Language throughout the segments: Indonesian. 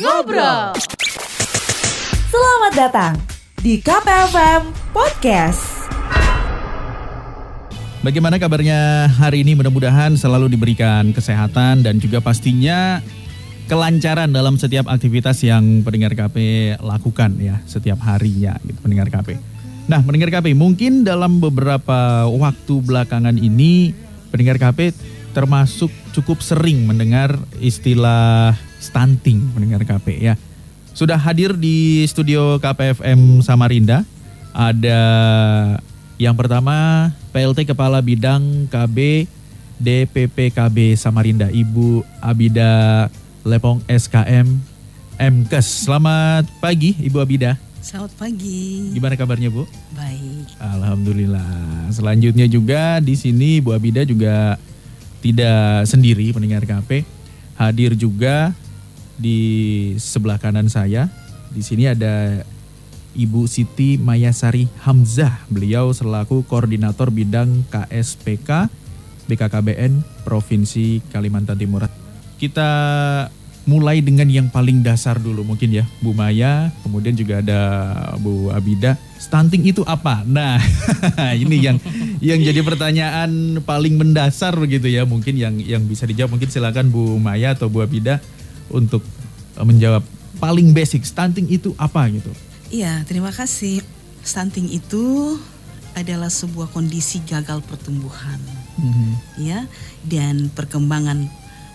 Ngobrol. Selamat datang di KPFM Podcast. Bagaimana kabarnya hari ini? Mudah-mudahan selalu diberikan kesehatan dan juga pastinya kelancaran dalam setiap aktivitas yang pendengar KP lakukan ya setiap harinya gitu pendengar KP. Nah, pendengar KP mungkin dalam beberapa waktu belakangan ini pendengar KP termasuk cukup sering mendengar istilah stunting pendengar KP ya. Sudah hadir di studio KPFM Samarinda ada yang pertama PLT Kepala Bidang KB DPPKB Samarinda Ibu Abida Lepong SKM MKes. Selamat pagi Ibu Abida. Selamat pagi. Gimana kabarnya Bu? Baik. Alhamdulillah. Selanjutnya juga di sini Bu Abida juga tidak sendiri pendengar KP. Hadir juga di sebelah kanan saya. Di sini ada Ibu Siti Mayasari Hamzah. Beliau selaku koordinator bidang KSPK BKKBN Provinsi Kalimantan Timur. Kita mulai dengan yang paling dasar dulu mungkin ya Bu Maya, kemudian juga ada Bu Abida. Stunting itu apa? Nah, ini yang yang jadi pertanyaan paling mendasar begitu ya, mungkin yang yang bisa dijawab mungkin silakan Bu Maya atau Bu Abida untuk eh, menjawab paling basic stunting itu apa gitu. Iya, terima kasih. Stunting itu adalah sebuah kondisi gagal pertumbuhan, ya, dan perkembangan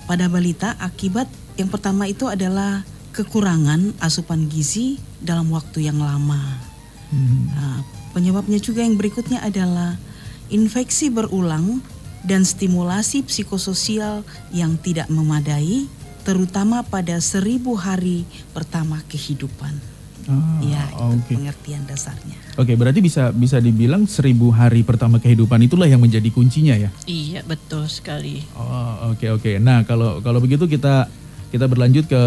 pada balita akibat yang pertama itu adalah kekurangan asupan gizi dalam waktu yang lama. Nah, penyebabnya juga yang berikutnya adalah infeksi berulang dan stimulasi psikososial yang tidak memadai, terutama pada seribu hari pertama kehidupan. Ah, ya, itu oke. pengertian dasarnya. Oke, berarti bisa bisa dibilang seribu hari pertama kehidupan itulah yang menjadi kuncinya ya. Iya betul sekali. Oh, oke oke. Nah, kalau kalau begitu kita kita berlanjut ke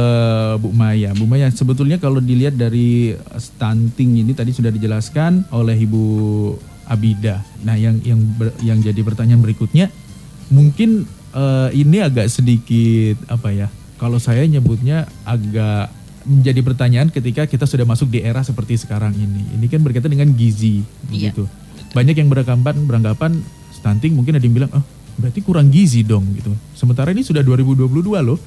Bu Maya. Bu Maya, sebetulnya kalau dilihat dari stunting ini tadi sudah dijelaskan oleh Ibu Abida. Nah, yang yang ber- yang jadi pertanyaan berikutnya, mungkin eh, ini agak sedikit apa ya? Kalau saya nyebutnya agak menjadi pertanyaan ketika kita sudah masuk di era seperti sekarang ini. Ini kan berkaitan dengan gizi, Iya, begitu. Banyak yang beranggapan beranggapan stunting mungkin ada yang bilang, oh berarti kurang gizi dong gitu. Sementara ini sudah 2022 loh.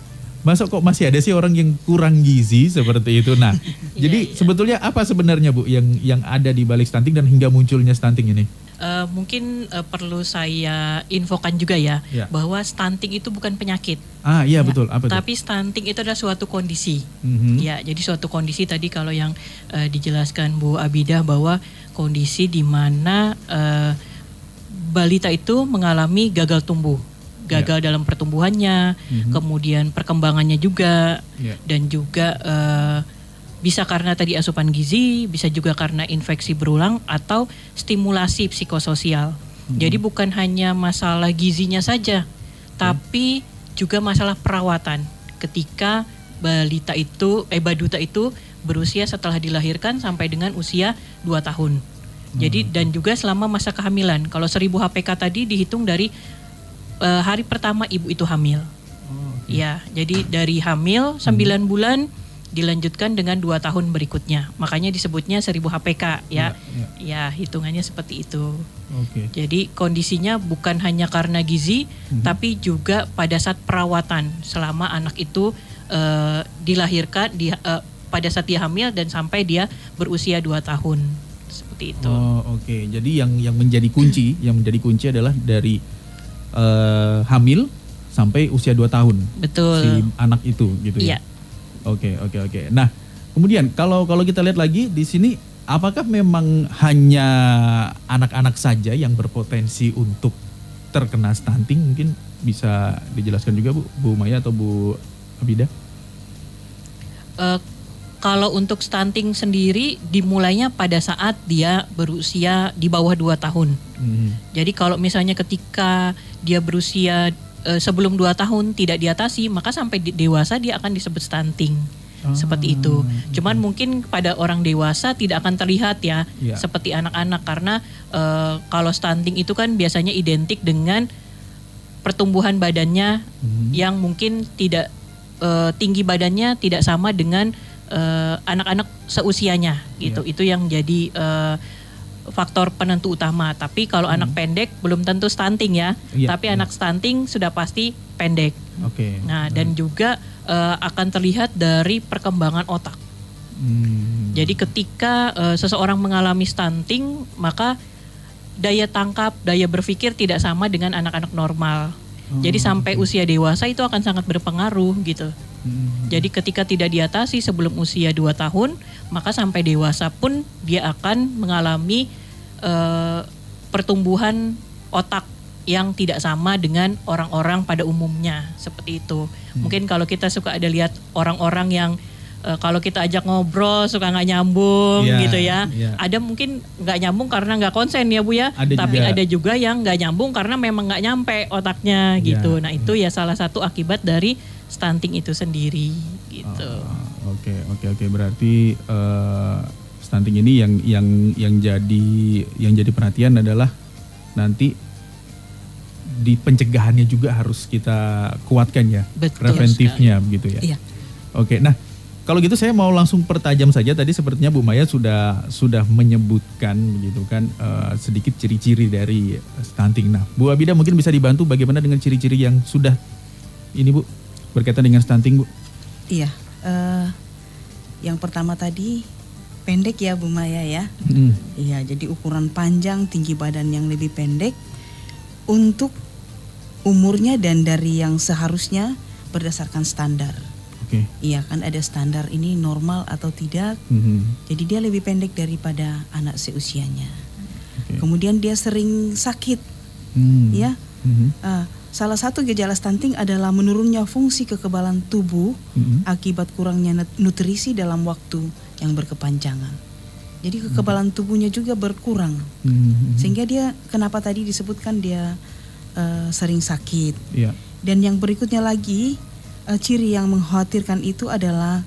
Masa kok masih ada sih orang yang kurang gizi seperti itu? Nah, jadi iya. sebetulnya apa sebenarnya Bu yang yang ada di balik stunting dan hingga munculnya stunting ini? Eh, mungkin eh, perlu saya infokan juga ya Ya. bahwa stunting itu bukan penyakit. Ah iya Ya, betul, apa itu? Tapi stunting itu adalah suatu kondisi. Mhm. Ya, jadi suatu kondisi tadi kalau yang eh, dijelaskan Bu Abidah bahwa kondisi di mana eh, balita itu mengalami gagal tumbuh, gagal dalam pertumbuhannya, Mhm. kemudian perkembangannya juga, Ya. dan juga eh, bisa karena tadi asupan gizi, bisa juga karena infeksi berulang atau stimulasi psikososial. Jadi bukan hanya masalah gizinya saja, tapi juga masalah perawatan. Ketika balita itu, eh baduta itu berusia setelah dilahirkan sampai dengan usia 2 tahun. Jadi dan juga selama masa kehamilan. Kalau 1000 HPK tadi dihitung dari eh, hari pertama ibu itu hamil. Oh, oke. Ya, jadi dari hamil 9 bulan dilanjutkan dengan dua tahun berikutnya. Makanya disebutnya 1000 HPK ya. Ya, hitungannya seperti itu. Oke. Jadi kondisinya bukan hanya karena gizi, Mhm. tapi juga pada saat perawatan selama anak itu eh, dilahirkan di eh, pada saat dia hamil dan sampai dia berusia 2 tahun. Seperti itu. Oh, oke. Jadi yang yang menjadi kunci, yang menjadi kunci adalah dari eh, hamil sampai usia 2 tahun Betul. si anak itu gitu ya. Iya. Oke, oke, oke. Nah, kemudian kalau kalau kita lihat lagi di sini apakah memang hanya anak-anak saja yang berpotensi untuk terkena stunting? Mungkin bisa dijelaskan juga Bu, Bu Maya atau Bu Abida? Eh, kalau untuk stunting sendiri dimulainya pada saat dia berusia di bawah 2 tahun. Mhm. Jadi kalau misalnya ketika dia berusia sebelum 2 tahun tidak diatasi, maka sampai dewasa dia akan disebut stunting. Ah, Seperti itu. Cuman mungkin pada orang dewasa tidak akan terlihat ya Iya. seperti anak-anak karena eh, kalau stunting itu kan biasanya identik dengan pertumbuhan badannya Mhm. yang mungkin tidak eh, tinggi badannya tidak sama dengan eh, anak-anak seusianya gitu. Itu yang jadi eh, faktor penentu utama. Tapi kalau anak pendek belum tentu stunting ya. Iya, Tapi iya. anak stunting sudah pasti pendek. Oke. Nah, dan juga eh, akan terlihat dari perkembangan otak. Hmm. Jadi ketika eh, seseorang mengalami stunting, maka daya tangkap, daya berpikir tidak sama dengan anak-anak normal. Jadi Oh, sampai usia dewasa itu akan sangat berpengaruh gitu. Hmm. Jadi ketika tidak diatasi sebelum usia 2 tahun, maka sampai dewasa pun dia akan mengalami eh, pertumbuhan otak yang tidak sama dengan orang-orang pada umumnya seperti itu. Hmm. Mungkin kalau kita suka ada lihat orang-orang yang eh, kalau kita ajak ngobrol suka nggak nyambung Iya, gitu ya. iya. Ada mungkin nggak nyambung karena nggak konsen ya bu ya. Ada Tapi juga. ada juga yang nggak nyambung karena memang nggak nyampe otaknya Iya, gitu. Nah itu ya salah satu akibat dari stunting itu sendiri gitu. Ah, Oke oke oke berarti eh, stunting ini yang yang yang jadi yang jadi perhatian adalah nanti di pencegahannya juga harus kita kuatkan ya Betul preventifnya begitu ya. Iya. Oke nah kalau gitu saya mau langsung pertajam saja tadi sepertinya Bu Maya sudah sudah menyebutkan begitu kan eh, sedikit ciri-ciri dari stunting. Nah Bu Abida mungkin bisa dibantu bagaimana dengan ciri-ciri yang sudah ini Bu berkaitan dengan stunting Bu. Iya. eh, yang pertama tadi pendek ya Bu Maya ya. Hmm. Iya, jadi ukuran panjang, tinggi badan yang lebih pendek untuk umurnya dan dari yang seharusnya berdasarkan standar. Oke. Iya kan ada standar ini normal atau tidak. Mhm. Jadi dia lebih pendek daripada anak seusianya. Oke. Kemudian dia sering sakit, Hmm. ya. Mhm. Ah, salah satu gejala stunting adalah menurunnya fungsi kekebalan tubuh Mhm. akibat kurangnya nut- nutrisi dalam waktu yang berkepanjangan. Jadi kekebalan tubuhnya juga berkurang, Mhm. sehingga dia kenapa tadi disebutkan dia eh, sering sakit. Iya. Dan yang berikutnya lagi eh, ciri yang mengkhawatirkan itu adalah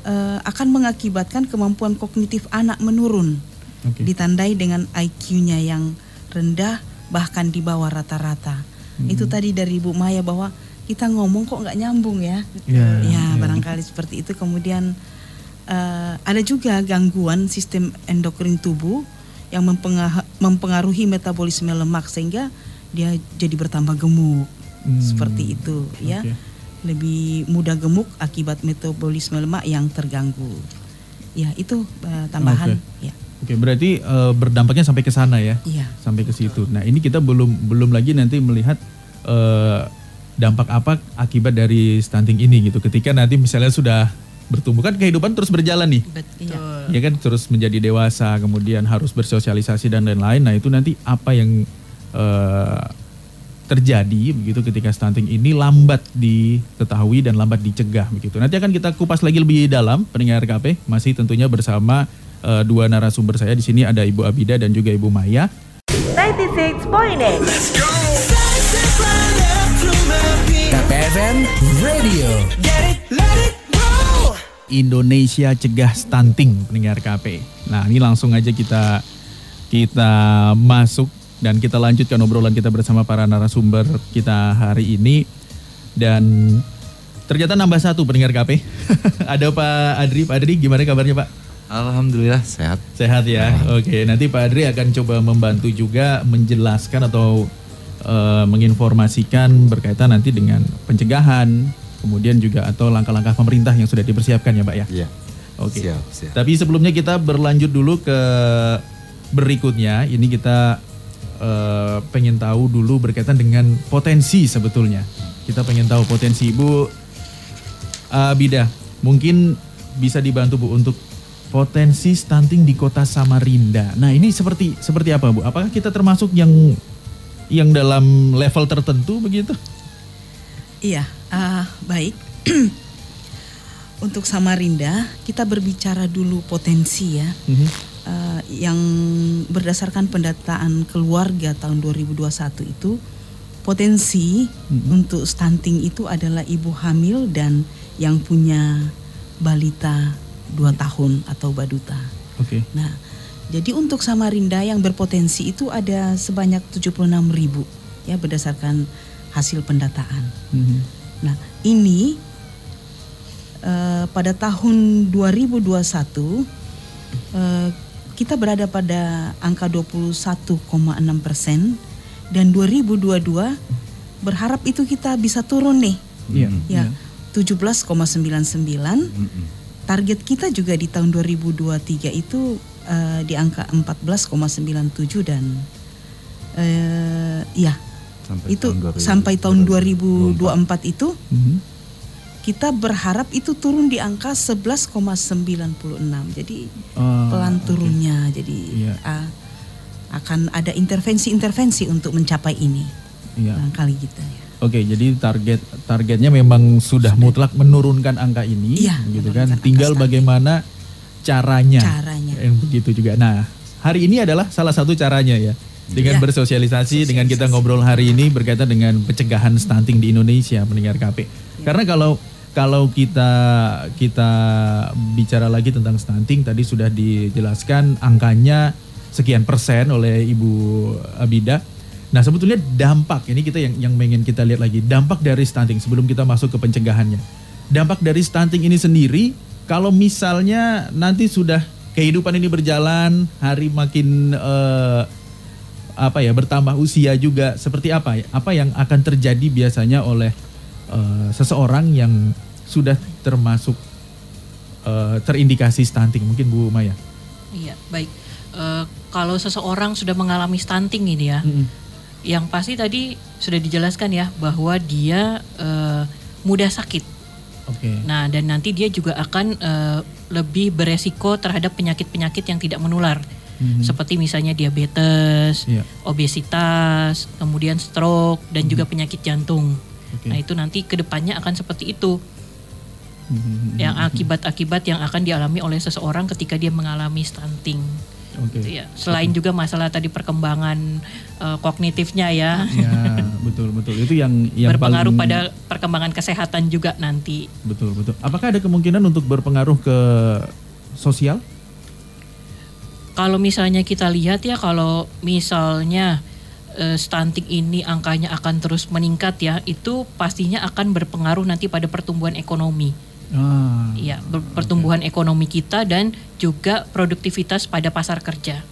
eh, akan mengakibatkan kemampuan kognitif anak menurun, Oke. ditandai dengan IQ-nya yang rendah bahkan di bawah rata-rata. Itu tadi dari Bu Maya bahwa kita ngomong kok nggak nyambung ya. Iya, ya iya. barangkali seperti itu. Kemudian eh, ada juga gangguan sistem endokrin tubuh yang mempengaruhi, metabolisme lemak sehingga dia jadi bertambah gemuk. Hmm. Seperti itu ya. Oke. Lebih mudah gemuk akibat metabolisme lemak yang terganggu. Ya, itu eh, tambahan Oke. ya. Oke, berarti eh, berdampaknya sampai ke sana ya. Iya. Sampai ke situ. Nah, ini kita belum belum lagi nanti melihat eh, dampak apa akibat dari stunting ini gitu. Ketika nanti misalnya sudah bertumbuh kan kehidupan terus berjalan nih. Betul. Ya kan terus menjadi dewasa, kemudian harus bersosialisasi dan lain-lain. Nah, itu nanti apa yang eh, terjadi begitu ketika stunting ini lambat diketahui dan lambat dicegah begitu. Nanti akan kita kupas lagi lebih dalam pendengar KP masih tentunya bersama eh, dua narasumber saya di sini ada Ibu Abida dan juga Ibu Maya. 96.8 KPFM Radio. Indonesia Cegah Stunting pendengar KP. Nah, ini langsung aja kita kita masuk dan kita lanjutkan obrolan kita bersama para narasumber kita hari ini dan ternyata nambah satu pendengar KP. Ada Pak Adri, Pak Adri gimana kabarnya Pak? Alhamdulillah sehat. Sehat ya. Oke, nanti Pak Adri akan coba membantu juga menjelaskan atau eh, menginformasikan berkaitan nanti dengan pencegahan, kemudian juga atau langkah-langkah pemerintah yang sudah dipersiapkan ya Pak ya. Iya. Oke. Siap, siap. Tapi sebelumnya kita berlanjut dulu ke berikutnya. Ini kita eh, pengen tahu dulu berkaitan dengan potensi sebetulnya. Kita pengen tahu potensi Ibu Abida. Mungkin bisa dibantu Bu untuk potensi stunting di kota Samarinda. Nah ini seperti seperti apa Bu? Apakah kita termasuk yang yang dalam level tertentu begitu? Iya, ah, baik. Untuk Samarinda, kita berbicara dulu potensi ya. Mhm. Ah, yang berdasarkan pendataan keluarga tahun 2021 itu potensi untuk stunting itu adalah ibu hamil dan yang punya balita 2 tahun atau baduta. Oke. Nah, jadi untuk Samarinda yang berpotensi itu ada sebanyak 76 ribu ya berdasarkan hasil pendataan. Mhm. Nah, ini eh, pada tahun 2021 eh, kita berada pada angka 21,6 persen dan 2022 berharap itu kita bisa turun nih Iya. ya 17,99 target kita juga di tahun 2023 itu eh, di angka 14,97 dan eh, ya Sampai itu tahun 2000 sampai tahun 2024 itu Mhm. kita berharap itu turun di angka 11,96 jadi Oh, pelan turunnya jadi Iya. ah, akan ada intervensi-intervensi untuk mencapai ini Iya. barangkali gitu ya Oke, jadi target targetnya memang sudah mutlak menurunkan angka ini, Iya, gitu kan. Tinggal stunting. bagaimana caranya. Caranya. Yang begitu juga. Nah, hari ini adalah salah satu caranya ya. Dengan Iya. bersosialisasi, dengan kita Sosialisasi. ngobrol hari ini berkaitan dengan pencegahan stunting di Indonesia, pendengar KP. Iya. Karena kalau kalau kita kita bicara lagi tentang stunting tadi sudah dijelaskan angkanya sekian persen oleh Ibu Abida. Nah sebetulnya dampak ini kita yang yang pengen kita lihat lagi dampak dari stunting sebelum kita masuk ke pencegahannya. Dampak dari stunting ini sendiri kalau misalnya nanti sudah kehidupan ini berjalan hari makin eh, apa ya bertambah usia juga seperti apa ya apa yang akan terjadi biasanya oleh eh, seseorang yang sudah termasuk eh, terindikasi stunting mungkin Bu Maya. Iya, baik. Eh, kalau seseorang sudah mengalami stunting ini ya, yang pasti tadi sudah dijelaskan ya bahwa dia eh, mudah sakit. Oke. Nah, dan nanti dia juga akan eh, lebih beresiko terhadap penyakit-penyakit yang tidak menular. Mhm. Seperti misalnya diabetes, Iya. obesitas, kemudian stroke dan juga penyakit jantung. Oke. Nah, itu nanti ke depannya akan seperti itu. Mhm. Yang akibat-akibat yang akan dialami oleh seseorang ketika dia mengalami stunting. Oke. Gitu ya. Selain juga masalah tadi perkembangan eh, kognitifnya ya, Ya, betul betul. Itu yang yang berpengaruh paling- pada perkembangan kesehatan juga nanti. betul betul. Apakah ada kemungkinan untuk berpengaruh ke sosial? Kalau misalnya kita lihat ya, kalau misalnya eh, stunting ini angkanya akan terus meningkat ya, itu pastinya akan berpengaruh nanti pada pertumbuhan ekonomi. Ah, ber- pertumbuhan ekonomi kita dan juga produktivitas pada pasar kerja.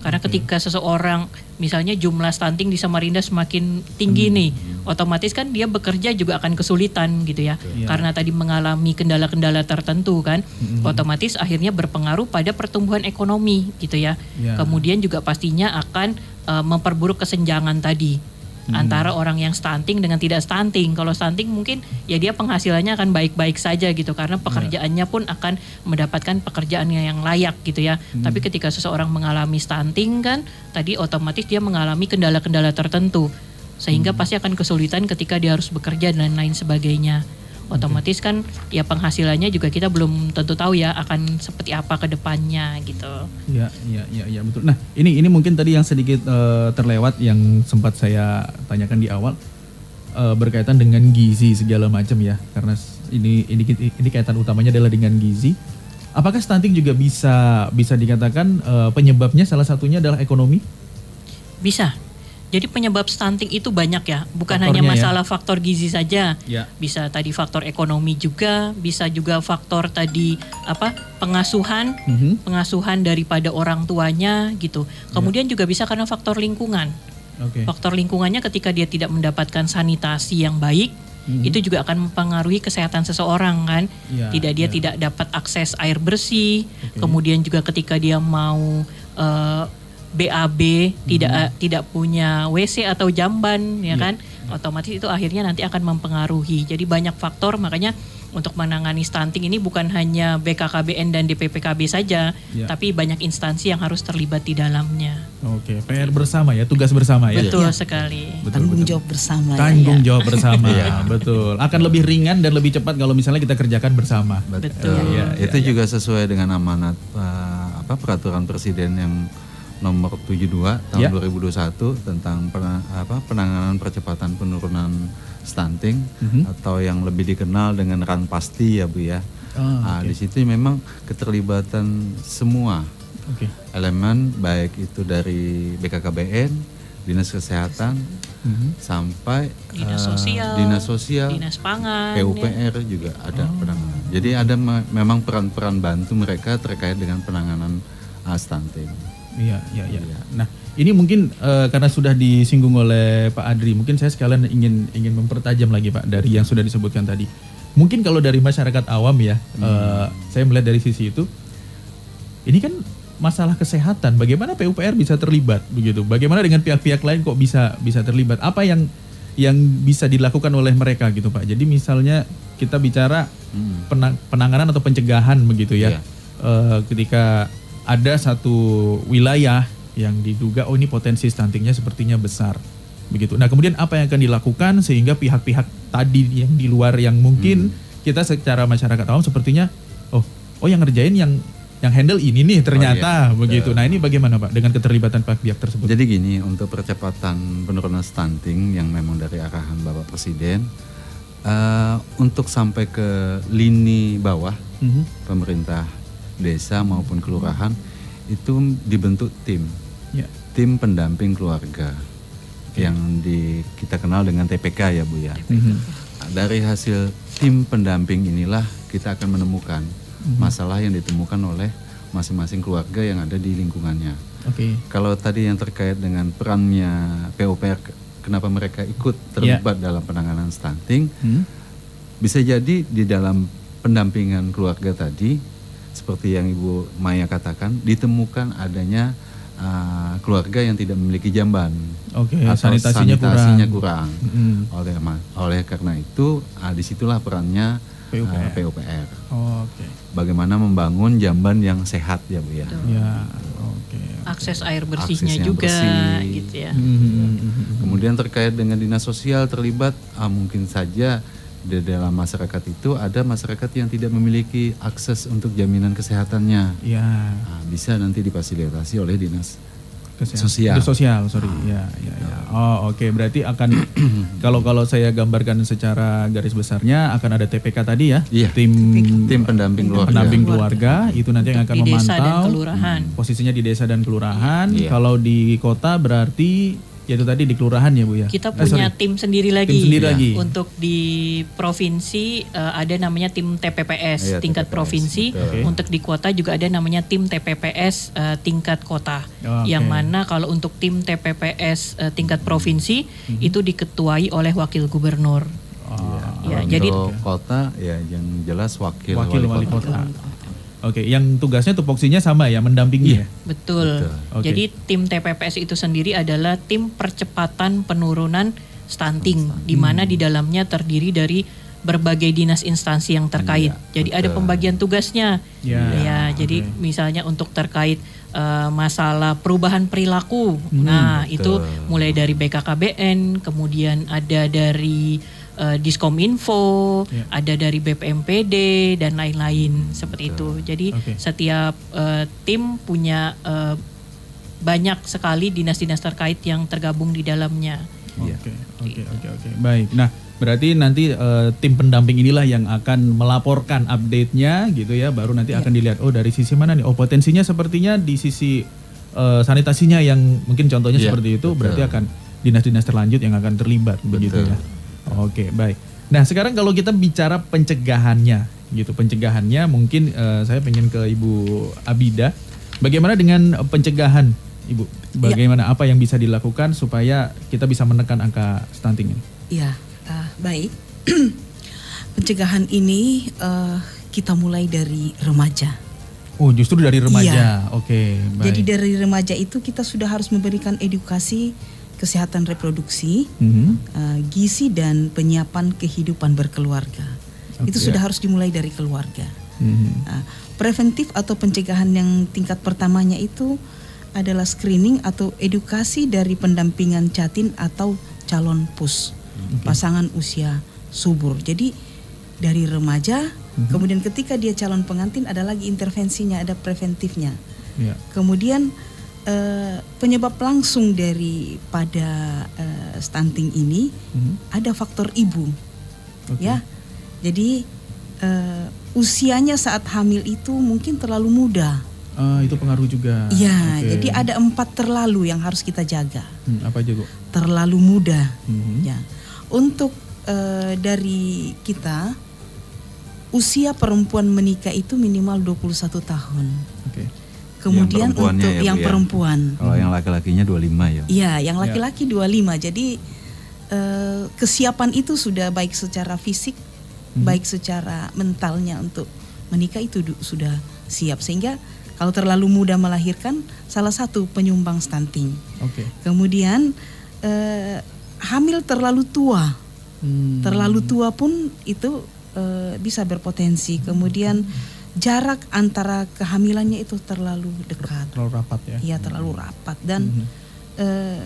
Karena ketika seseorang misalnya jumlah stunting di Samarinda semakin tinggi nih, otomatis kan dia bekerja juga akan kesulitan gitu ya. Iya. Karena tadi mengalami kendala-kendala tertentu kan, otomatis akhirnya berpengaruh pada pertumbuhan ekonomi gitu ya. Iya. Kemudian juga pastinya akan eh, memperburuk kesenjangan tadi antara orang yang stunting dengan tidak stunting. Kalau stunting mungkin ya dia penghasilannya akan baik-baik saja gitu karena pekerjaannya pun akan mendapatkan pekerjaan yang layak gitu ya. Tapi ketika seseorang mengalami stunting kan tadi otomatis dia mengalami kendala-kendala tertentu sehingga pasti akan kesulitan ketika dia harus bekerja dan lain sebagainya. Otomatis kan ya penghasilannya juga kita belum tentu tahu ya akan seperti apa ke depannya gitu. Ya, ya, ya, ya betul. Nah, ini ini mungkin tadi yang sedikit eh, terlewat yang sempat saya tanyakan di awal eh, berkaitan dengan gizi segala macam ya, karena ini ini ini kaitan utamanya adalah dengan gizi. Apakah stunting juga bisa bisa dikatakan eh, penyebabnya salah satunya adalah ekonomi? Bisa. Jadi penyebab stunting itu banyak ya, bukan Faktornya hanya ya. masalah faktor gizi saja. Ya. Bisa tadi faktor ekonomi juga, bisa juga faktor tadi apa? pengasuhan, Mhm. pengasuhan daripada orang tuanya gitu. Kemudian juga bisa karena faktor lingkungan. Oke. Faktor lingkungannya ketika dia tidak mendapatkan sanitasi yang baik, itu juga akan mempengaruhi kesehatan seseorang kan. Ya, tidak dia ya. tidak dapat akses air bersih, Oke. kemudian juga ketika dia mau eh, BAB tidak Mhm. tidak punya WC atau jamban ya Iya, kan, otomatis itu akhirnya nanti akan mempengaruhi. Jadi banyak faktor makanya untuk menangani stunting ini bukan hanya BKKBN dan DPPKB saja, Ya. tapi banyak instansi yang harus terlibat di dalamnya. Oke, PR bersama ya, tugas bersama ya. Betul Iya. sekali. Betul, tanggung betul. jawab bersama ya. Tanggung ya. jawab bersama, Iya. betul. Akan lebih ringan dan lebih cepat kalau misalnya kita kerjakan bersama. Betul. Iya, iya, itu iya. juga sesuai dengan amanat eh, apa peraturan presiden yang nomor 72 tahun Ya. 2021 tentang pena- apa penanganan percepatan penurunan stunting Mhm. atau yang lebih dikenal dengan ran pasti ya Bu ya. Ah, Nah, di situ memang keterlibatan semua Oke. elemen baik itu dari BKKBN, dinas kesehatan sampai Dinas eh, sosial, dinas sosial, dinas pangan, ya. PUPR juga ada penanganan. Jadi ada me- memang peran-peran bantu mereka terkait dengan penanganan uh, stunting. Iya, iya, iya. Nah, ini mungkin eh, karena sudah disinggung oleh Pak Adri, mungkin saya sekalian ingin ingin mempertajam lagi Pak dari yang sudah disebutkan tadi. Mungkin kalau dari masyarakat awam ya, eh, saya melihat dari sisi itu, ini kan masalah kesehatan. Bagaimana PUPR bisa terlibat begitu? Bagaimana dengan pihak-pihak lain kok bisa bisa terlibat? Apa yang yang bisa dilakukan oleh mereka gitu Pak? Jadi misalnya kita bicara pena- penanganan atau pencegahan begitu ya, Iya. Eh, ketika ada satu wilayah yang diduga oh ini potensi stuntingnya sepertinya besar begitu. Nah kemudian apa yang akan dilakukan sehingga pihak-pihak tadi yang di luar yang mungkin kita secara masyarakat awam sepertinya oh oh yang ngerjain yang yang handle ini nih ternyata iya, begitu. Nah ini bagaimana pak dengan keterlibatan pihak-pihak tersebut? Jadi gini, untuk percepatan penurunan stunting yang memang dari arahan Bapak Presiden, eh, untuk sampai ke lini bawah Mhm. pemerintah desa maupun kelurahan itu dibentuk tim, Ya. tim pendamping keluarga yang di kita kenal dengan TPK ya Bu ya. Nah, Dari hasil tim pendamping inilah kita akan menemukan masalah yang ditemukan oleh masing-masing keluarga yang ada di lingkungannya. Oke. Kalau tadi yang terkait dengan perannya PUPR, ke- kenapa mereka ikut terlibat dalam penanganan stunting, Hmm? bisa jadi di dalam pendampingan keluarga tadi, seperti yang Ibu Maya katakan, ditemukan adanya uh, keluarga yang tidak memiliki jamban Oke, atau sanitasinya sanitasinya kurang. kurang. Mm. Oleh oleh karena itu, uh, di situlah perannya uh, PUPR. PUPR. Oke. Bagaimana membangun jamban yang sehat ya Bu ya. Ya. Oke. akses air bersihnya Akses juga bersih. gitu ya. Mhm. Kemudian terkait dengan dinas sosial terlibat, ah, mungkin saja di dalam masyarakat itu ada masyarakat yang tidak memiliki akses untuk jaminan kesehatannya. Ya. Ah, bisa nanti difasilitasi oleh dinas Kesehatan. Sosial. Sosial, sorry. Ya, ya, ya. Oh, oke. Berarti akan kalau kalau saya gambarkan secara garis besarnya akan ada TPK tadi ya, Iya. tim tim pendamping keluarga. pendamping keluarga itu nanti yang akan Di desa dan memantau kelurahan. posisinya di desa dan kelurahan. Iya. Kalau di kota berarti yaitu tadi di kelurahan ya bu ya. Kita Eh, punya sorry. tim sendiri lagi. Tim sendiri Iya. lagi. Untuk di provinsi eh, ada namanya tim TPPS Iya, tingkat TPPS, provinsi. Oke. Untuk di kota juga ada namanya tim TPPS eh, tingkat kota. Oh, Yang oke. mana kalau untuk tim TPPS eh, tingkat provinsi Mhm. itu diketuai oleh wakil gubernur. Oh, Ya, Untuk jadi kota ya yang jelas wakil, wakil wali kota. Oke, yang tugasnya tupoksinya sama ya, mendampingi ya. Betul. Betul. Oke. Jadi tim TPPS itu sendiri adalah tim percepatan penurunan stunting, di mana di dalamnya terdiri dari berbagai dinas instansi yang terkait. Iya, jadi ada betul. pembagian tugasnya. Ya, Ya, jadi misalnya untuk terkait eh, masalah perubahan perilaku. nah, itu mulai dari BKKBN, kemudian ada dari eh, Diskominfo, Ya. ada dari BPMPD dan lain-lain seperti itu. Jadi Oke. setiap eh, tim punya eh, banyak sekali dinas-dinas terkait yang tergabung di dalamnya. Iya. Oke, oke, oke, oke. Baik. Nah, berarti nanti eh, tim pendamping inilah yang akan melaporkan update-nya gitu ya, baru nanti akan dilihat oh dari sisi mana nih? Oh, potensinya sepertinya di sisi eh, sanitasinya yang mungkin contohnya Iya, seperti itu, betul. berarti akan dinas-dinas terlanjut yang akan terlibat begitu ya. Oke, baik. Nah, sekarang kalau kita bicara pencegahannya gitu, pencegahannya mungkin eh, saya pengen ke Ibu Abida. Bagaimana dengan pencegahan, Ibu? Bagaimana apa yang bisa dilakukan supaya kita bisa menekan angka stunting ini? Ya, ah, baik. Pencegahan ini eh, kita mulai dari remaja. Oh, justru dari remaja. Iya. Oke, baik. Jadi dari remaja itu kita sudah harus memberikan edukasi kesehatan reproduksi, Mhm. eh, gizi dan penyiapan kehidupan berkeluarga. Itu Oke. sudah harus dimulai dari keluarga. Mhm. Nah, preventif atau pencegahan yang tingkat pertamanya itu adalah screening atau edukasi dari pendampingan catin atau calon pus pasangan usia subur. Jadi dari remaja, kemudian ketika dia calon pengantin ada lagi intervensinya, ada preventifnya. Ya. Kemudian eh, penyebab langsung daripada eh, stunting ini Mhm. ada faktor ibu, Oke. ya. Jadi eh, usianya saat hamil itu mungkin terlalu muda, Ah, itu pengaruh juga. Ya, Oke. jadi ada empat terlalu yang harus kita jaga. Hmm, apa aja bu? Terlalu muda. Mhm. Ya, untuk eh, dari kita usia perempuan menikah itu minimal 21 tahun. Oke. Kemudian perempuannya untuk ya, yang ya? perempuan, Kalau yang laki-lakinya 25 ya. Iya, yang laki-laki 25. Jadi eh, kesiapan itu sudah baik secara fisik, baik secara mentalnya untuk menikah itu sudah siap. Sehingga kalau terlalu muda melahirkan salah satu penyumbang stunting. Oke. Kemudian eh, hamil terlalu tua. Hmm. Terlalu tua pun itu eh, bisa berpotensi. Kemudian jarak antara kehamilannya itu terlalu dekat. Terlalu rapat ya. Iya, terlalu rapat dan Mhm. eh,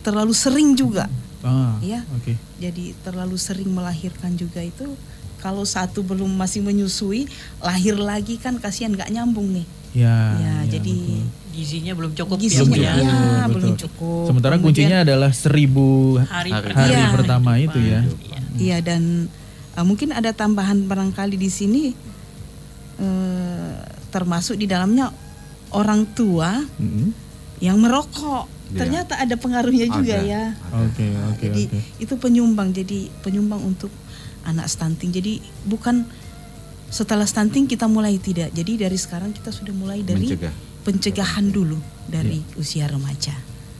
terlalu sering juga. Ah, Iya. Oke. Jadi terlalu sering melahirkan juga itu kalau satu belum masih menyusui, lahir lagi kan kasihan nggak nyambung nih. Ya. Ya, ya, jadi betul. Gizinya belum cukup gizinya ya, ya, ya. Betul, belum cukup. Sementara Kemudian- kuncinya adalah seribu Hari, Hari- pertama Iya. pertama itu ya. Iya. Iya dan uh, mungkin ada tambahan barangkali di sini eh, termasuk di dalamnya orang tua Mhm. yang merokok. Iya. Ternyata ada pengaruhnya juga Ada, ya. ada. Oke, oke, Jadi oke. itu penyumbang jadi penyumbang untuk anak stunting. Jadi bukan setelah stunting kita mulai tidak. Jadi dari sekarang kita sudah mulai dari Mencegah. pencegahan dulu dari usia remaja.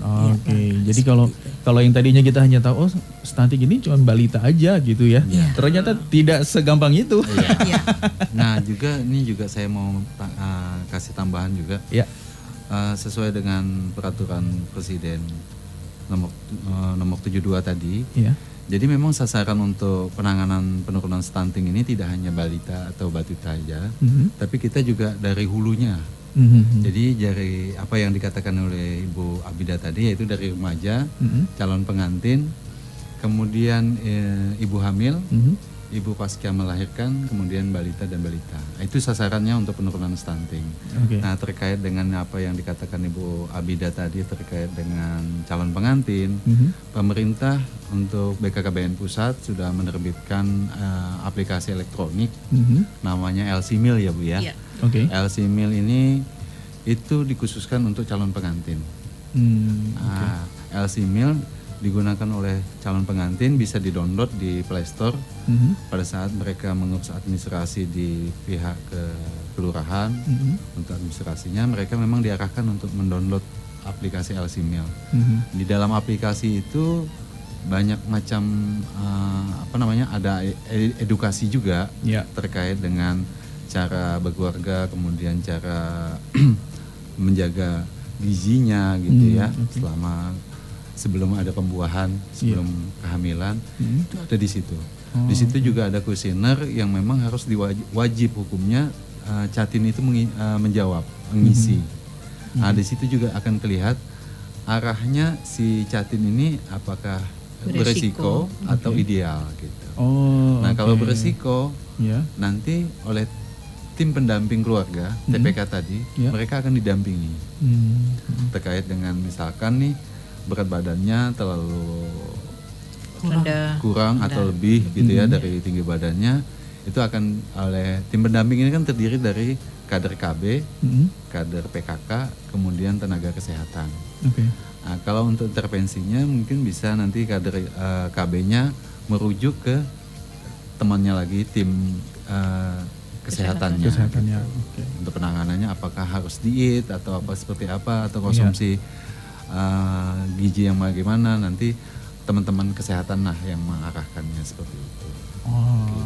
Iya, Oke, nah, jadi kalau itu. kalau yang tadinya kita hanya tahu oh stunting ini cuma balita aja gitu ya. Iya. Ternyata tidak segampang itu. Iya. Nah juga ini juga saya mau ta- ah, kasih tambahan juga ya. Ah, sesuai dengan peraturan presiden nomor eh, nomor 72 tadi. Iya. Jadi memang sasaran untuk penanganan penurunan stunting ini tidak hanya balita atau batita aja, Mhm. tapi kita juga dari hulunya. Mhm. Jadi dari apa yang dikatakan oleh Ibu Abida tadi yaitu dari remaja, Mhm. calon pengantin, kemudian eh, ibu hamil, Mhm. ibu pasca melahirkan, kemudian balita dan balita. Nah, Itu sasarannya untuk penurunan stunting. Oke. Nah terkait dengan apa yang dikatakan Ibu Abida tadi terkait dengan calon pengantin, Mhm. pemerintah untuk BKKBN pusat sudah menerbitkan eh, aplikasi elektronik Mhm. namanya LC Mill ya Bu ya. Iya. Oke. LC Mill ini itu dikhususkan untuk calon pengantin. Hmm, Nah, LC Mill digunakan oleh calon pengantin bisa di-download di Play Store Mhm. pada saat mereka mengurus administrasi di pihak ke kelurahan Mhm. untuk administrasinya mereka memang diarahkan untuk mendownload aplikasi LC Mill. Mhm. Di dalam aplikasi itu banyak macam eh, apa namanya ada e- edukasi juga Ya. terkait dengan cara berkeluarga kemudian cara menjaga gizinya gitu Hmm, ya oke. selama sebelum ada pembuahan sebelum kehamilan Hmm. itu ada di situ Oh, di situ juga ada kuesioner yang memang harus diwajib wajib hukumnya eh, catin itu mengi- eh, menjawab mengisi nah di situ juga akan terlihat arahnya si catin ini apakah beresiko, Beresiko. atau Oke. ideal gitu Oh. nah kalau oke. beresiko Ya. nanti oleh tim pendamping keluarga Mhm. TPK tadi Ya. mereka akan didampingi Hmm. terkait dengan misalkan nih berat badannya terlalu Rendah. kurang atau lebih gitu ya Mhm. dari tinggi badannya itu akan oleh tim pendamping ini kan terdiri dari kader KB, Mhm. kader PKK, kemudian tenaga kesehatan. Oke. Nah, kalau untuk intervensinya mungkin bisa nanti kader eh, KB-nya merujuk ke temannya lagi tim eh, kesehatannya. Kesehatannya. Oke. Untuk penanganannya apakah harus diet atau apa seperti apa Iya. atau konsumsi eh, gizi yang bagaimana nanti teman-teman kesehatan lah yang mengarahkannya seperti itu. Oh.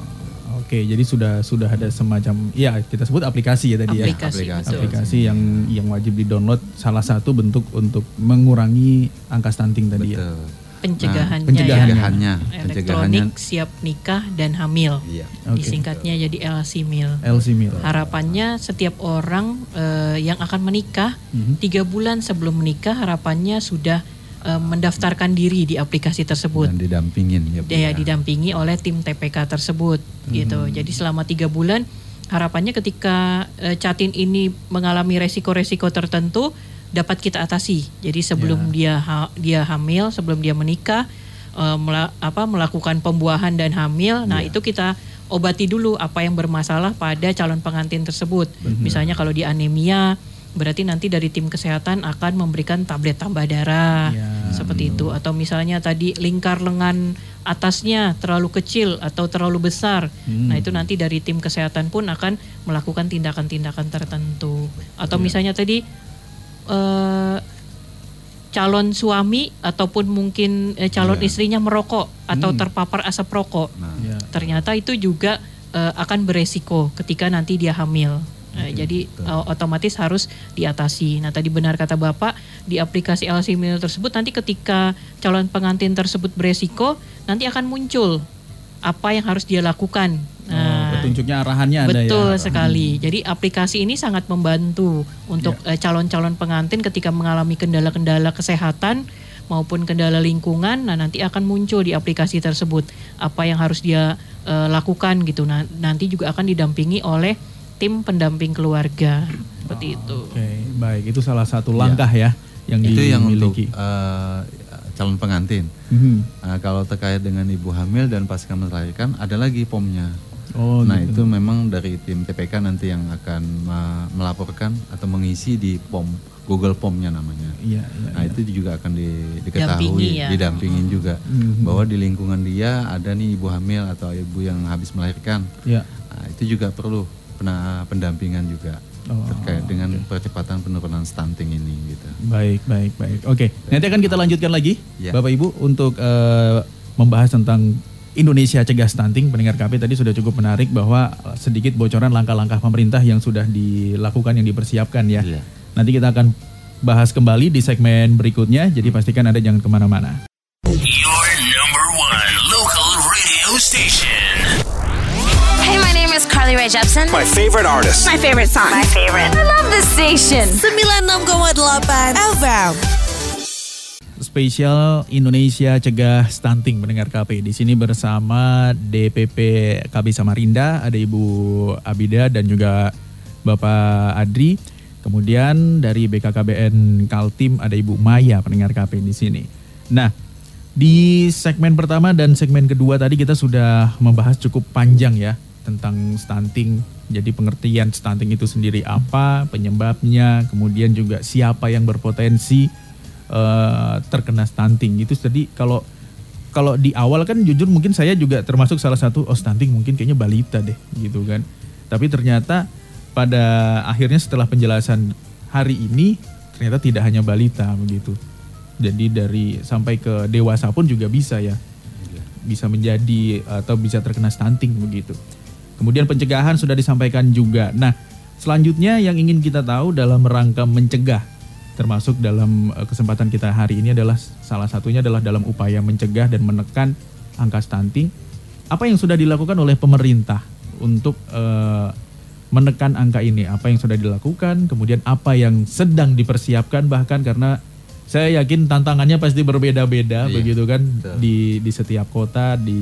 Oke, jadi sudah sudah ada semacam ya kita sebut aplikasi ya tadi ya. Aplikasi, Aplikasi. betul. Aplikasi yang yang wajib di-download salah satu bentuk untuk mengurangi angka stunting tadi ya. Betul. Pencegahannya, Nah, pencegahannya. ya. Pencegahannya, pencegahannya. Elektronik siap nikah dan hamil. Iya. Oke. Disingkatnya jadi LC Mil. LC. Harapannya setiap orang eh, yang akan menikah Mhm. tiga bulan sebelum menikah harapannya sudah eh, mendaftarkan diri di aplikasi tersebut. Dan didampingin ya. Bu, ya ya. didampingi oleh tim TPK tersebut gitu. Hmm. Jadi selama tiga bulan harapannya ketika eh, catin ini mengalami resiko-resiko tertentu dapat kita atasi. Jadi sebelum dia ha- dia hamil, sebelum dia menikah eh, mela- apa melakukan pembuahan dan hamil, nah Ya. itu kita obati dulu apa yang bermasalah pada calon pengantin tersebut. Misalnya kalau di anemia, berarti nanti dari tim kesehatan akan memberikan tablet tambah darah Ya, seperti itu. Atau misalnya tadi lingkar lengan atasnya terlalu kecil atau terlalu besar. Nah itu nanti dari tim kesehatan pun akan melakukan tindakan-tindakan tertentu. Atau misalnya tadi eh, calon suami ataupun mungkin eh, calon Iya. istrinya merokok atau terpapar asap rokok Nah, Ya. ternyata itu juga eh, akan beresiko ketika nanti dia hamil. Eh, jadi eh, otomatis harus diatasi. Nah tadi benar kata bapak di aplikasi LC Mil tersebut nanti ketika calon pengantin tersebut beresiko nanti akan muncul apa yang harus dia lakukan. Oh, petunjuknya arahannya ada ya. Betul sekali. Jadi aplikasi ini sangat membantu untuk Ya. eh, calon-calon pengantin ketika mengalami kendala-kendala kesehatan maupun kendala lingkungan. Nah, nanti akan muncul di aplikasi tersebut apa yang harus dia eh, lakukan gitu. Nah, nanti juga akan didampingi oleh tim pendamping keluarga. Seperti itu. Oke, baik. Itu salah satu langkah ya, yang itu yang untuk dimiliki. eh, calon pengantin. Mhm. Nah, kalau terkait dengan ibu hamil dan pasca melahirkan ada lagi pomnya. Oh, nah gitu. itu memang dari tim TPK nanti yang akan uh, melaporkan atau mengisi di pom Google Pomnya namanya. Iya, iya. Nah itu juga akan di- diketahui, Dampingi ya. didampingin juga Mhm. bahwa di lingkungan dia ada nih ibu hamil atau ibu yang habis melahirkan. Iya. Nah, itu juga perlu pena- pendampingan juga Oh, terkait dengan percepatan penurunan stunting ini gitu. Baik, baik, baik. Oke, nanti akan kita lanjutkan lagi, Ya. Bapak Ibu, untuk eh, membahas tentang Indonesia cegah stunting. Pendengar KP tadi sudah cukup menarik bahwa sedikit bocoran langkah-langkah pemerintah yang sudah dilakukan, yang dipersiapkan ya. Iya. Nanti kita akan bahas kembali di segmen berikutnya, jadi pastikan Anda jangan ke mana-mana. Your number one local radio station. Hey, my name is Carly Rae Jepsen. My favorite artist. My favorite song. My favorite. I love this station. 96,8 FM. Spesial Indonesia Cegah Stunting mendengar KP di sini bersama DPP KB Samarinda ada Ibu Abida dan juga Bapak Adri. Kemudian dari BKKBN Kaltim ada Ibu Maya pendengar KP di sini. Nah, di segmen pertama dan segmen kedua tadi kita sudah membahas cukup panjang ya tentang stunting. Jadi pengertian stunting itu sendiri apa, penyebabnya, kemudian juga siapa yang berpotensi eh, terkena stunting gitu. Jadi kalau kalau di awal kan jujur mungkin saya juga termasuk salah satu oh stunting mungkin kayaknya balita deh gitu kan. Tapi ternyata pada akhirnya setelah penjelasan hari ini ternyata tidak hanya balita begitu. Jadi dari sampai ke dewasa pun juga bisa ya. Bisa menjadi atau bisa terkena stunting begitu. Kemudian pencegahan sudah disampaikan juga. Nah, selanjutnya yang ingin kita tahu dalam rangka mencegah termasuk dalam eh, kesempatan kita hari ini adalah salah satunya adalah dalam upaya mencegah dan menekan angka stunting. Apa yang sudah dilakukan oleh pemerintah untuk eh, menekan angka ini? Apa yang sudah dilakukan? Kemudian apa yang sedang dipersiapkan bahkan karena saya yakin tantangannya pasti berbeda-beda Iya, begitu kan betul. di di setiap kota di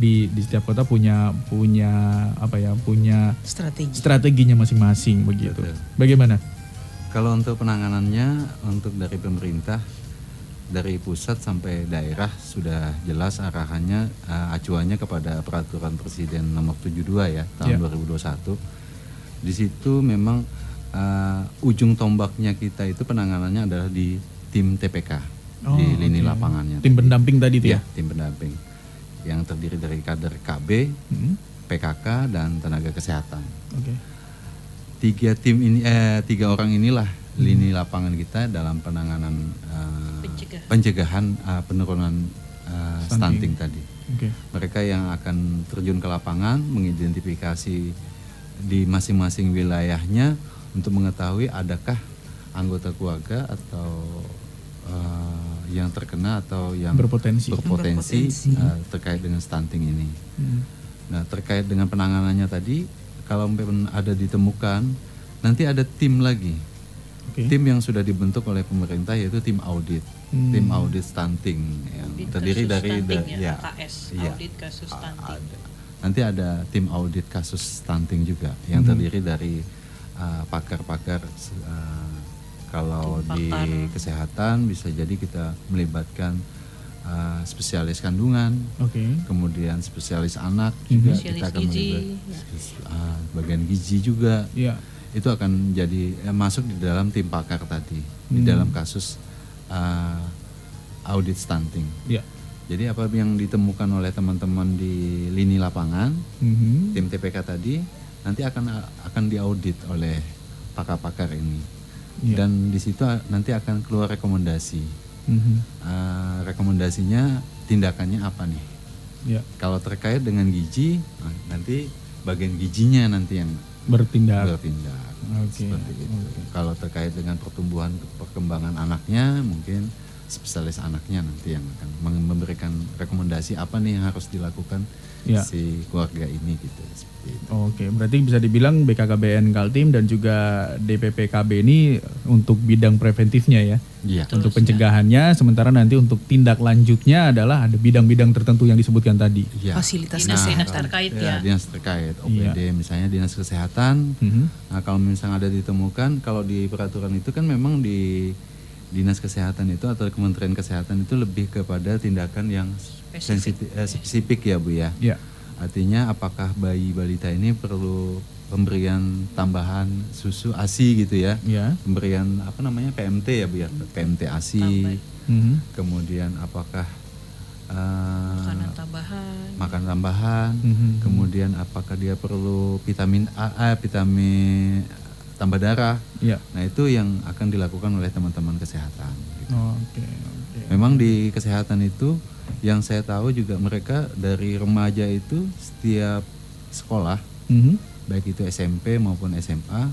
di di setiap kota punya punya apa ya punya Strategi. strateginya masing-masing begitu. Betul. Bagaimana? Kalau untuk penanganannya untuk dari pemerintah dari pusat sampai daerah sudah jelas arahannya eh, acuannya kepada peraturan presiden nomor 72 ya tahun Ya. 2021. Di situ memang eh, ujung tombaknya kita itu penanganannya adalah di tim TPK Oh, di lini oke. lapangannya. Tim pendamping tadi itu ya? Iya, tim pendamping yang terdiri dari kader KB, Hmm, PKK dan tenaga kesehatan. Oke. Tiga tim ini eh tiga orang inilah lini lapangan kita dalam penanganan eh, Pencegahan. pencegahan eh, penurunan eh, Stunting. stunting tadi. Oke. Mereka yang akan terjun ke lapangan mengidentifikasi di masing-masing wilayahnya untuk mengetahui adakah anggota keluarga atau eh, yang terkena atau yang Berpotensi. berpotensi, Berpotensi. eh, terkait dengan stunting ini. Hmm. Nah, terkait dengan penanganannya tadi, kalau memang ada ditemukan, nanti ada tim lagi. Oke. Tim yang sudah dibentuk oleh pemerintah yaitu tim audit, Hmm. tim audit stunting yang Audit terdiri kasus dari stunting da- ya, ya, AKS, audit kasus stunting. ada. Nanti ada tim audit kasus stunting juga yang Hmm. terdiri dari uh, pakar-pakar uh, kalau Tim di pakar. kesehatan bisa jadi kita melibatkan uh, spesialis kandungan, Oke. kemudian spesialis anak juga Spesialis kita akan gizi, uh, bagian gizi juga Iya. itu akan jadi eh, masuk di dalam tim pakar tadi di Hmm. dalam kasus uh, audit stunting. Iya. Jadi apa yang ditemukan oleh teman-teman di lini lapangan Mhm. tim TPK tadi nanti akan akan diaudit oleh pakar-pakar ini Iya. dan di situ a- nanti akan keluar rekomendasi. Mhm. Uh, rekomendasinya tindakannya apa nih? Iya. Kalau terkait dengan gizi nah, nanti bagian gizinya nanti yang Bertindak. bertindak. Oke, Seperti itu. oke. Kalau terkait dengan pertumbuhan perkembangan anaknya, mungkin spesialis anaknya nanti yang akan memberikan rekomendasi apa nih yang harus dilakukan Ya. si keluarga ini gitu. Seperti itu. Oke, berarti bisa dibilang BKKBN Kaltim dan juga DPPKB ini untuk bidang preventifnya ya. Iya. Untuk pencegahannya, sementara nanti untuk tindak lanjutnya adalah ada bidang-bidang tertentu yang disebutkan tadi. Iya. Fasilitas Dinas-dinas kesehatan. terkait Ya, ya. dinas terkait OPD misalnya dinas kesehatan. Mhm. Nah, kalau misalnya ada ditemukan kalau di peraturan itu kan memang di dinas kesehatan itu atau Kementerian Kesehatan itu lebih kepada tindakan yang sensitif eh, spesifik ya Bu ya. Ya. Artinya apakah bayi balita ini perlu pemberian tambahan susu ASI gitu ya. Ya. Pemberian apa namanya PMT ya Bu ya, PMT ASI. Mhm. Kemudian apakah eh, Makanan tambahan. makan tambahan, Mhm. kemudian apakah dia perlu vitamin A, eh, vitamin tambah darah. Ya. Nah itu yang akan dilakukan oleh teman-teman kesehatan. gitu. Oke, oke. Memang di kesehatan itu yang saya tahu juga mereka dari remaja itu setiap sekolah, Mhm. baik itu SMP maupun SMA,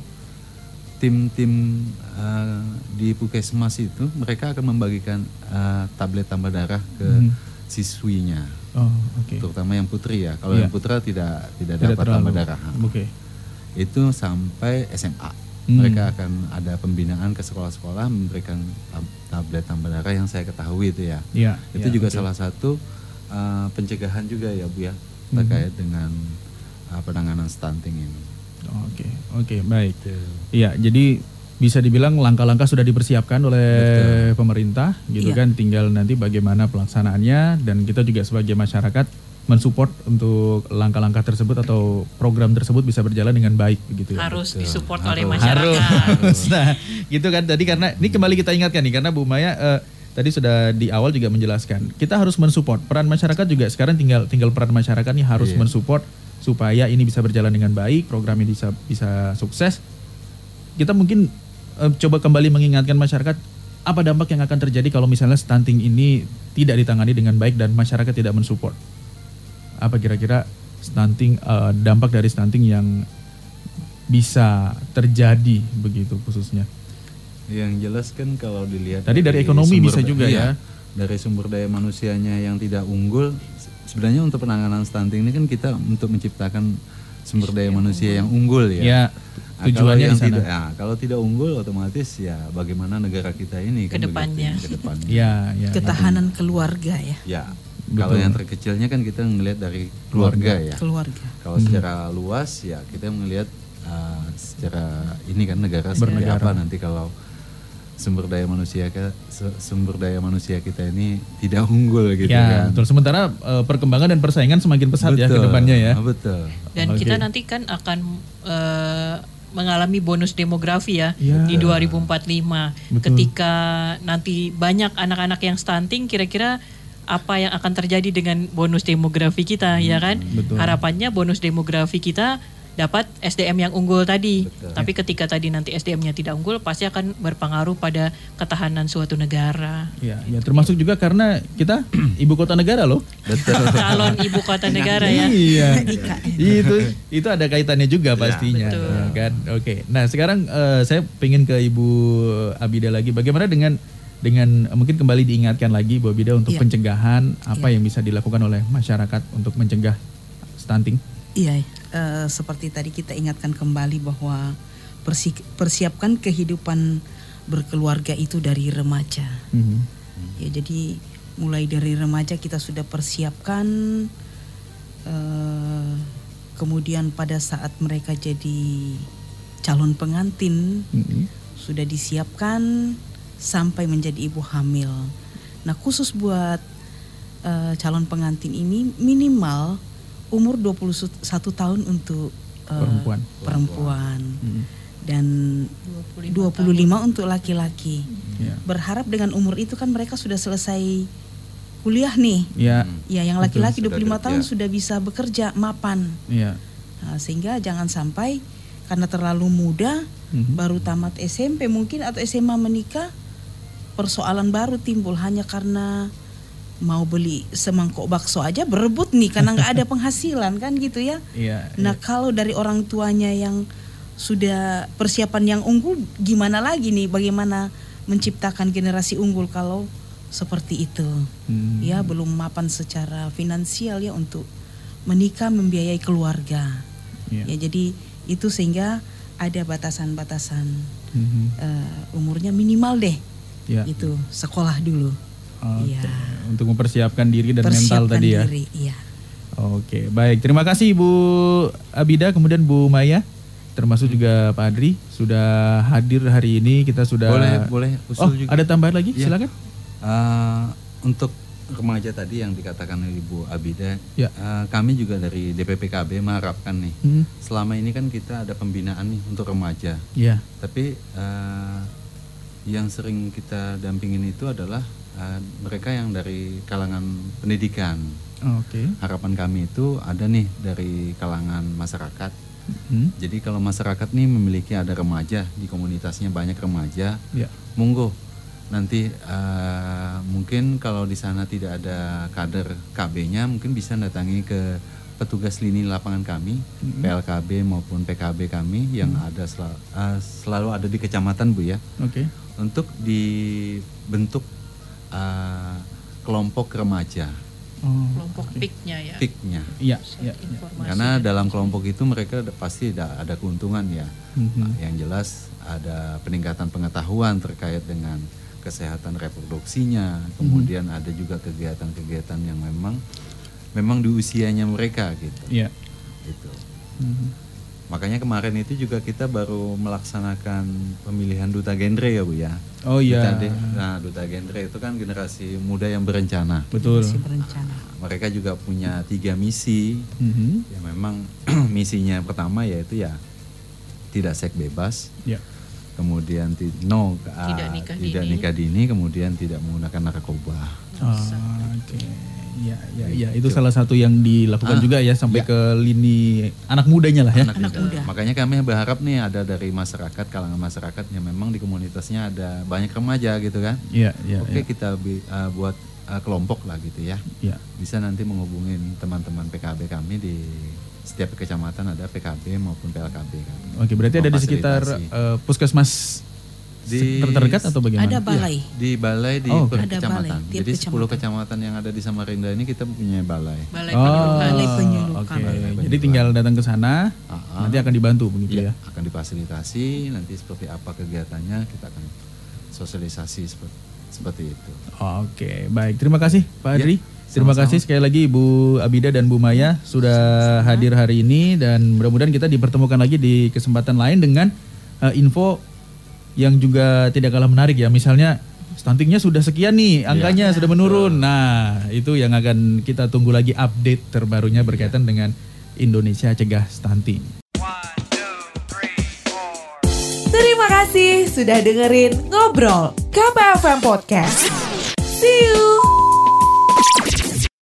tim-tim eh, di puskesmas itu mereka akan membagikan eh, tablet tambah darah ke Mhm. siswinya Oh, oke. terutama yang putri ya. Kalau Iya. yang putra tidak tidak, Tidak dapat terlalu. tambah darah. Oke. Itu sampai SMA. Hmm. Mereka akan ada pembinaan ke sekolah-sekolah memberikan tab- tablet tambah darah yang saya ketahui itu ya. Iya. Itu iya, juga oke. salah satu uh, pencegahan juga ya Bu ya Hmm. terkait dengan uh, penanganan stunting ini. Oke, oke, baik. Iya, jadi bisa dibilang langkah-langkah sudah dipersiapkan oleh pemerintah, gitu Iya. kan. Tinggal nanti bagaimana pelaksanaannya dan kita juga sebagai masyarakat mensupport untuk langkah-langkah tersebut atau program tersebut bisa berjalan dengan baik, begitu ya. Harus Betul. disupport Harus. oleh masyarakat. Harus. Nah, gitu kan tadi karena ini kembali kita ingatkan nih karena Bu Maya eh, tadi sudah di awal juga menjelaskan kita harus mensupport peran masyarakat juga sekarang tinggal tinggal peran masyarakat nih harus Iya. mensupport supaya ini bisa berjalan dengan baik, program ini bisa bisa sukses. Kita mungkin eh, coba kembali mengingatkan masyarakat apa dampak yang akan terjadi kalau misalnya stunting ini tidak ditangani dengan baik dan masyarakat tidak mensupport. Apa kira-kira stunting eh, dampak dari stunting yang bisa terjadi begitu khususnya. Yang jelas kan kalau dilihat Tadi dari ekonomi sumber bisa juga iya, ya. Dari sumber daya manusianya yang tidak unggul, se- sebenarnya untuk penanganan stunting ini kan kita untuk menciptakan sumber daya manusia yang unggul ya. Ya, Nah, tujuannya kalau yang di sana. Tidak, ya, kalau tidak unggul otomatis ya bagaimana negara kita ini kan Ke depannya. begitu, ke depannya. Ya, ya. Ketahanan keluarga ya, Ya. Betul. Kalau yang terkecilnya kan kita ngelihat dari keluarga ya. keluarga. Kalau Hmm. secara luas ya kita melihat uh, secara ini kan negara seperti apa nanti kalau sumber daya manusia kita sumber daya manusia kita ini tidak unggul gitu ya, kan. betul. Sementara eh, perkembangan dan persaingan semakin pesat ya ke Betul, depannya ya. Betul. Dan Oke. kita nanti kan akan eh, mengalami bonus demografi ya Ya. di 2045. Betul. Ketika nanti banyak anak-anak yang stunting, kira-kira apa yang akan terjadi dengan bonus demografi kita, ya kan? Hmm, betul. Harapannya bonus demografi kita dapat SDM yang unggul tadi. Tapi ketika tadi nanti SDM-nya tidak unggul, pasti akan berpengaruh pada ketahanan suatu negara. Ya, ya termasuk juga karena kita ibu kota negara loh. Betul. Calon ibu kota negara ya. Iya. itu itu ada kaitannya juga pastinya, Betul. ya kan? Oke. Nah, sekarang eh, saya pengen ke Ibu Abida lagi. Bagaimana dengan dengan mungkin kembali diingatkan lagi Bu Abida untuk Iya. pencegahan apa yang bisa dilakukan oleh masyarakat untuk mencegah stunting? Iya, eh, seperti tadi kita ingatkan kembali bahwa persi- persiapkan kehidupan berkeluarga itu dari remaja. Mhm. Ya, jadi mulai dari remaja kita sudah persiapkan, eh, kemudian pada saat mereka jadi calon pengantin Mhm. sudah disiapkan sampai menjadi ibu hamil. Nah khusus buat eh, calon pengantin ini minimal umur 21 tahun untuk eh, Perempuan. perempuan Hmm. dan 25, untuk laki-laki. Ya. Berharap dengan umur itu kan mereka sudah selesai kuliah nih. Ya, Ya, yang laki-laki Sudah 25 tahun kerja. sudah bisa bekerja mapan. ya. Nah, sehingga jangan sampai karena terlalu muda Mhm. baru tamat SMP mungkin atau SMA menikah persoalan baru timbul hanya karena mau beli semangkok bakso aja berebut nih karena nggak ada penghasilan kan gitu ya. Iya. Nah kalau dari orang tuanya yang sudah persiapan yang unggul gimana lagi nih bagaimana menciptakan generasi unggul kalau seperti itu Hmm. ya belum mapan secara finansial ya untuk menikah membiayai keluarga Iya. ya jadi itu sehingga ada batasan-batasan Mhm. eh, umurnya minimal deh Ya. itu sekolah dulu Oke. Iya. Untuk mempersiapkan diri dan mental persiapkan tadi ya. diri iya Oke, baik. Terima kasih Bu Abida, kemudian Bu Maya, termasuk juga Pak Adri sudah hadir hari ini. Kita sudah Boleh, boleh usul Oh, juga. ada tambahan lagi? Iya. Silakan. Eh, untuk remaja tadi yang dikatakan oleh Ibu Abida, Ya. eh, kami juga dari DPPKB mengharapkan nih, Hmm. selama ini kan kita ada pembinaan nih untuk remaja, Ya. tapi eh, yang sering kita dampingin itu adalah eh, mereka yang dari kalangan pendidikan. Oke. Harapan kami itu ada nih dari kalangan masyarakat. Hmm. Jadi kalau masyarakat nih memiliki ada remaja di komunitasnya banyak remaja, Ya. monggo nanti eh, mungkin kalau di sana tidak ada kader KB-nya mungkin bisa datangi ke petugas lini lapangan kami PLKB maupun PKB kami yang ada sel- eh, selalu ada di kecamatan Bu ya Oke. Untuk dibentuk eh, kelompok remaja Oh. kelompok PIK-nya ya. PIK-nya Iya, iya. Informasi karena dalam kelompok itu mereka ada- pasti ada, ada keuntungan ya Mhm. yang jelas ada peningkatan pengetahuan terkait dengan kesehatan reproduksinya kemudian ada juga kegiatan-kegiatan yang memang memang di usianya mereka gitu Iya. gitu Mhm. Makanya kemarin itu juga kita baru melaksanakan pemilihan duta genre ya bu ya Oh iya. Duta nah duta genre itu kan generasi muda yang berencana Betul. masih berencana mereka juga punya tiga misi Mhm. ya memang misinya pertama yaitu ya tidak seks bebas Ya. kemudian ti- no ah, Tidak nikah tidak dini. nikah dini kemudian tidak menggunakan narkoba Oh, Oke. Ya, ya, ya. Itu salah satu yang dilakukan Ah, juga ya sampai ya. ke lini anak mudanya lah ya. anak, muda. makanya kami berharap nih ada dari masyarakat kalangan masyarakat yang memang di komunitasnya ada banyak remaja gitu kan Iya, iya. oke iya. kita bi- ah, buat ah, kelompok lah gitu ya Iya. bisa nanti menghubungin teman-teman PKB kami di setiap kecamatan ada PKB maupun PLKB kan. Oke, berarti ada di sekitar eh, puskesmas Di- ter- terdekat atau bagaimana? ada balai di balai di Oh, per Ada kecamatan. balai, Jadi 10 kecamatan. kecamatan yang ada di Samarinda ini kita punya balai. Balai Oh, penyuluhan. Balai penyuluhan. Oke, Balai jadi tinggal datang ke sana, Ah, nanti akan dibantu begitu Iya, ya. akan difasilitasi nanti seperti apa kegiatannya kita akan sosialisasi seperti seperti itu. Oke, baik. Terima kasih Pak Ya, Adri. Terima sama-sama. kasih sekali lagi Bu Abida dan Bu Maya sudah hadir hari ini dan mudah-mudahan kita dipertemukan lagi di kesempatan lain dengan eh, info yang juga tidak kalah menarik ya. Misalnya stuntingnya sudah sekian nih, angkanya sudah menurun. Nah, itu yang akan kita tunggu lagi update terbarunya berkaitan dengan Indonesia cegah stunting. Terima kasih sudah dengerin Ngobrol KPFM Podcast. See you!